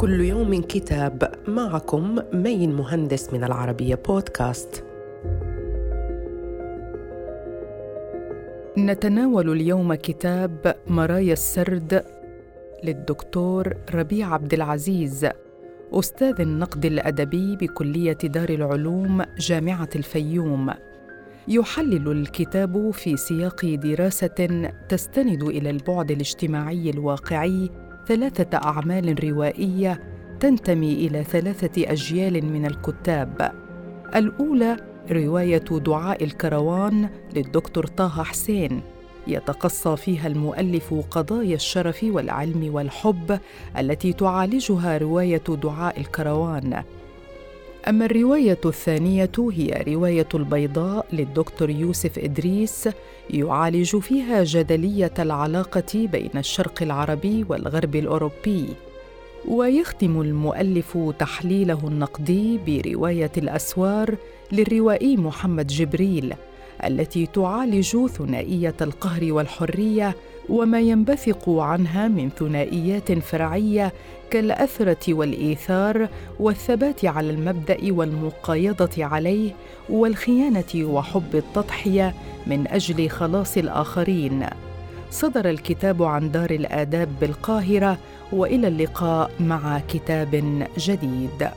كل يوم كتاب معكم مين مهندس من العربية بودكاست. نتناول اليوم كتاب مرايا السرد للدكتور ربيع عبد العزيز أستاذ النقد الأدبي بكلية دار العلوم جامعة الفيوم. يحلل الكتاب في سياق دراسة تستند إلى البعد الاجتماعي الواقعي ثلاثة أعمال روائية تنتمي إلى ثلاثة أجيال من الكتاب. الأولى رواية دعاء الكروان للدكتور طه حسين يتقصى فيها المؤلف قضايا الشرف والعلم والحب التي تعالجها رواية دعاء الكروان أما الرواية الثانية هي رواية البيضاء للدكتور يوسف إدريس يعالج فيها جدلية العلاقة بين الشرق العربي والغرب الأوروبي. ويختم المؤلف تحليله النقدي برواية الأسوار للروائي محمد جبريل التي تعالج ثنائية القهر والحرية وما ينبثق عنها من ثنائيات فرعية كالأثرة والإيثار والثبات على المبدأ والمقايضة عليه والخيانة وحب التضحية من أجل خلاص الآخرين. صدر الكتاب عن دار الآداب بالقاهرة وإلى اللقاء مع كتاب جديد.